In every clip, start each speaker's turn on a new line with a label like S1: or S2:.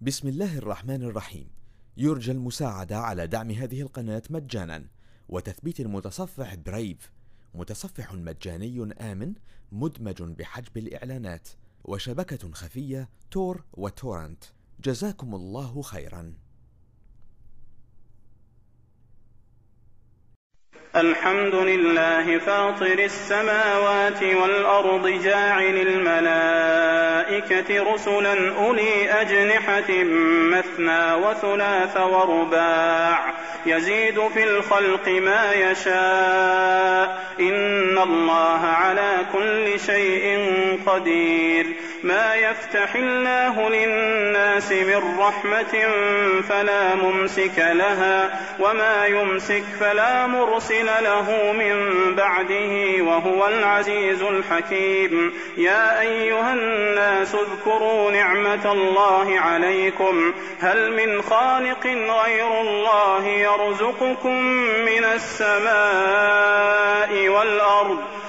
S1: بسم الله الرحمن الرحيم. يرجى المساعدة على دعم هذه القناة مجانا. وتثبيت المتصفح برايف متصفح مجاني آمن مدمج بحجب الإعلانات. وشبكة خفية تور وتورنت. جزاكم الله خيرا.
S2: الحمد لله فاطر السماوات والأرض جاعل الملائكة. رسلا أولي أجنحة مثنى وثلاث ورباع. يزيد في الخلق ما يشاء. إن الله على كل شيء قدير. ما يفتح الله للناس من رحمة فلا ممسك لها وما يمسك فلا مرسل له من بعده وهو العزيز الحكيم. يا أيها الناس اذكروا نعمة الله عليكم. هل من خالق غير الله يرزقكم من السماء والأرض؟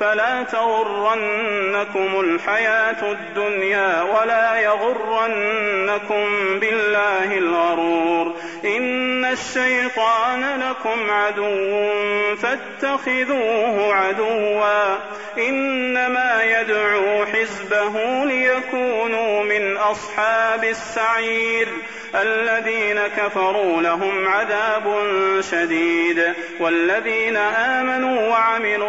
S2: فلا تغرنكم الحياة الدنيا ولا يغرنكم بالله الغرور. إن الشيطان لكم عدو فاتخذوه عدوا. إنما يدعو حزبه ليكونوا من أصحاب السعير. الذين كفروا لهم عذاب شديد. والذين آمنوا وعملوا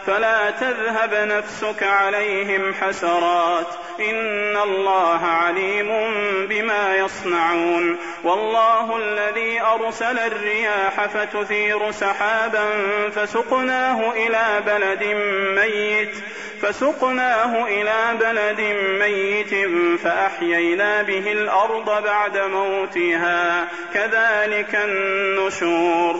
S2: فلا تذهب نفسك عليهم حسرات. إن الله عليم بما يصنعون. والله الذي أرسل الرياح فتثير سحابا فسقناه إلى بلد ميت. فسقناه إلى بلد ميت فأحيينا به الأرض بعد موتها. كذلك النشور.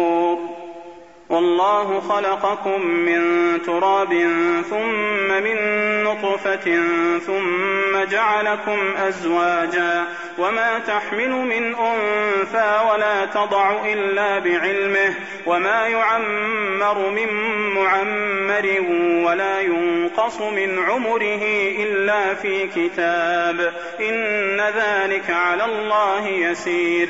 S2: والله خلقكم من تراب ثم من نطفة ثم جعلكم أزواجا وما تحمل من أنثى ولا تضع إلا بعلمه وما يعمر من معمر ولا ينقص من عمره إلا في كتاب إن ذلك على الله يسير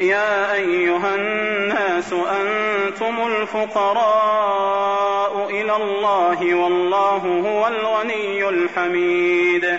S2: يا أيها الناس أنتم الفقراء إلى الله والله هو الغني الحميد.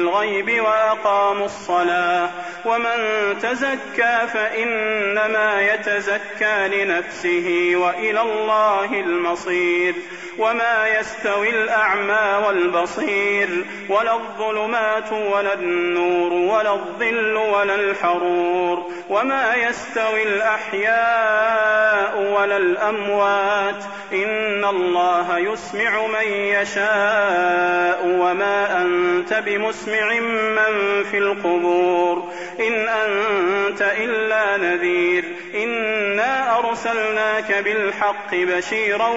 S3: بالغيب وأقاموا الصلاة. ومن تزكى فإنما يتزكى لنفسه وإلى الله المصير. وما يستوي الأعمى والبصير. ولا الظلمات ولا النور ولا الظل ولا الحرور. وما يستوي الأحياء ولا الأموات. إن الله يسمع من يشاء. وما أنت بمسمع من في القبور إن أنت إلا نذير إنا أرسلناك بالحق بشيرا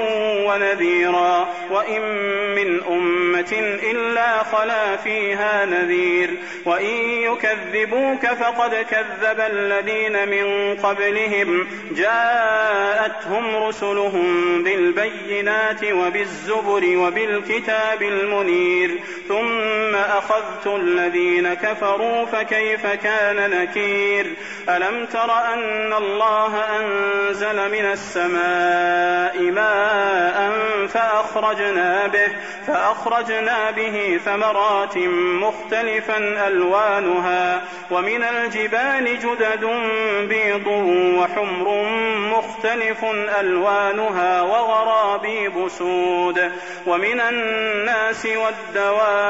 S3: ونذيرا وإن من أمة إلا خلا فيها نذير وإن يكذبوك فقد كذب الذين من قبلهم جاءتهم رسلهم بالبينات وبالزبر وبالكتاب المنير ثم أخذت الذين كفروا فكيف كان نكير ألم تر أن الله أنزل من السماء ماء فأخرجنا به فأخرجنا به ثمرات مختلفا ألوانها ومن الجبال جدد بيض وحمر مختلف ألوانها وغرابيب سود ومن الناس والدواب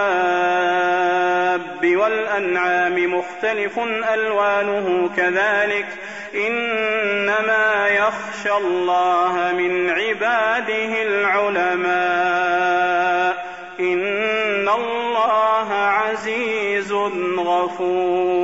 S3: والأنعام مختلف ألوانه كذلك إنما يخشى الله من عباده العلماء إن الله عزيز غفور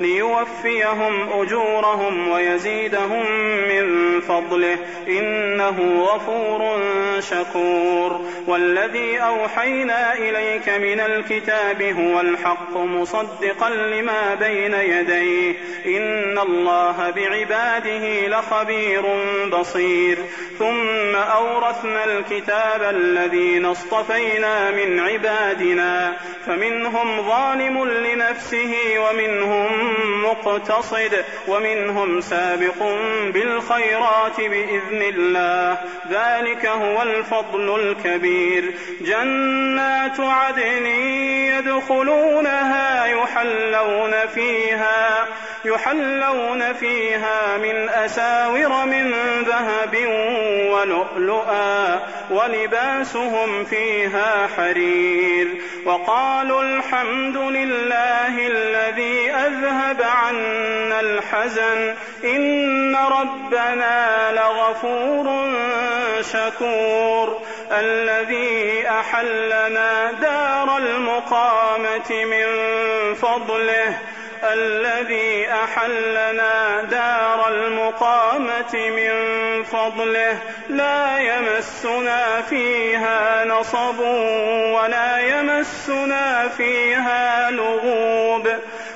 S3: ليوفيهم أجورهم ويزيدهم من فضله. إنه غفور شكور. والذي أوحينا إليك من الكتاب هو الحق مصدقا لما بين يديه. إن الله بعباده لخبير بصير. ثم أورثنا الكتاب الذين اصطفينا من عبادنا. فمنهم ظالم لنفسه ومنهم مقتصد ومنهم سابق بالخيرات بإذن الله. ذلك هو الفضل الكبير. جنات عدن يدخلونها يحلون فيها يحلون فيها من أساور من ذهب ولؤلؤا ولباسهم فيها حرير. وقالوا الحمد لله الذي أذهب عنا الحزن إن ربنا لغفور شكور الذي أحلنا دار المقامة من فضله الذي أحلنا دار المقامة من فضله لا يمسنا فيها نصب ولا يمسنا فيها لغوب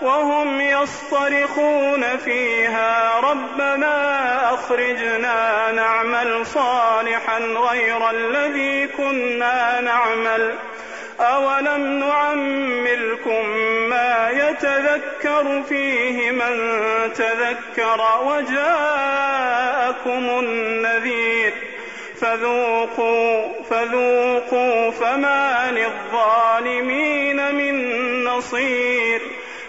S3: وهم يصطرخون فيها. ربنا أخرجنا نعمل صالحا غير الذي كنا نعمل. أولم نعمركم ما يتذكر فيه من تذكر وجاءكم النذير. فذوقوا فذوقوا فما للظالمين من نصير.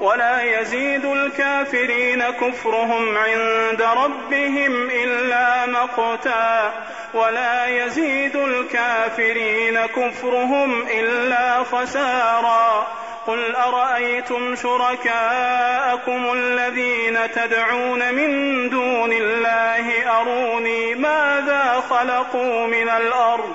S3: ولا يزيد الكافرين كفرهم عند ربهم إلا مقتا ولا يزيد الكافرين كفرهم إلا خسارا قل أرأيتم شركاءكم الذين تدعون من دون الله أروني ماذا خلقوا من الأرض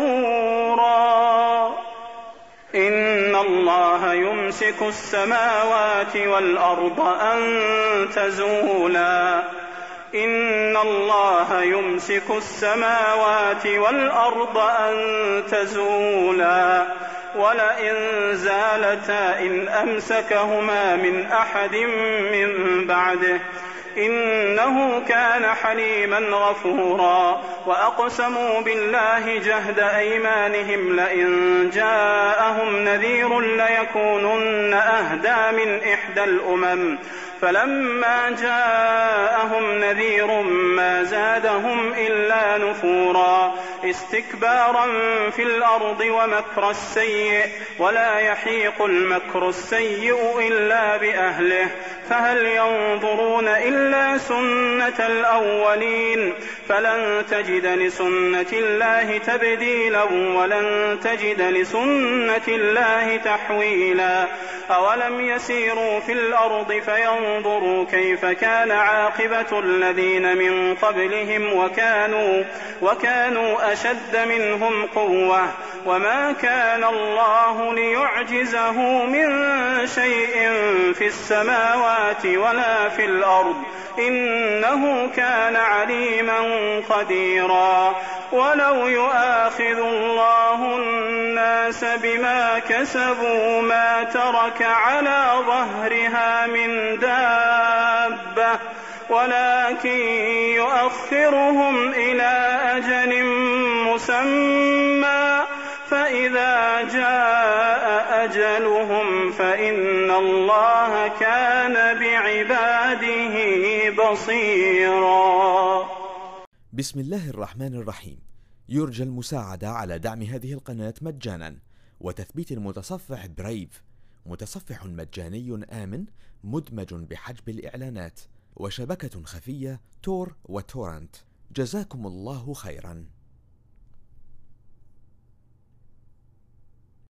S3: يمسك السماوات والأرض أن تزولا. إن الله يمسك السماوات والأرض أن تزولا. ولئن زالتا إن أمسكهما من أحد من بعده. إنه كان حليما غفورا. وأقسموا بالله جهد أيمانهم لئن جاءهم نذير ليكونن أهدى من إحدى الأمم. فلما جاءهم نذير ما زادهم إلا نفورا. استكبارا في الأرض ومكر السيء. ولا يحيق المكر السيء إلا بأهله. فهل ينظرون إلا سنة الأولين؟ فلن تجد لسنة الله تبديلا ولن تجد لسنة الله تحويلا. أولم يسيروا في الأرض فينظروا كيف كان عاقبة الذين من قبلهم وكانوا وكانوا أشد منهم قوة. وما كان الله ليعجزه من شيء في السماوات ولا في الأرض إنه كان عليما قديرا ولو يؤاخذ الله الناس بما كسبوا ما ترك على ظهرها من دابة ولكن يؤخرهم إلى أجل مسمى فإذا جاء أجلهم فإن الله كان بعباده بصيرا.
S1: بسم الله الرحمن الرحيم. يرجى المساعدة على دعم هذه القناة مجانا. وتثبيت المتصفح برايف متصفح مجاني آمن مدمج بحجب الإعلانات. وشبكة خفية تور وتورنت. جزاكم الله خيرا.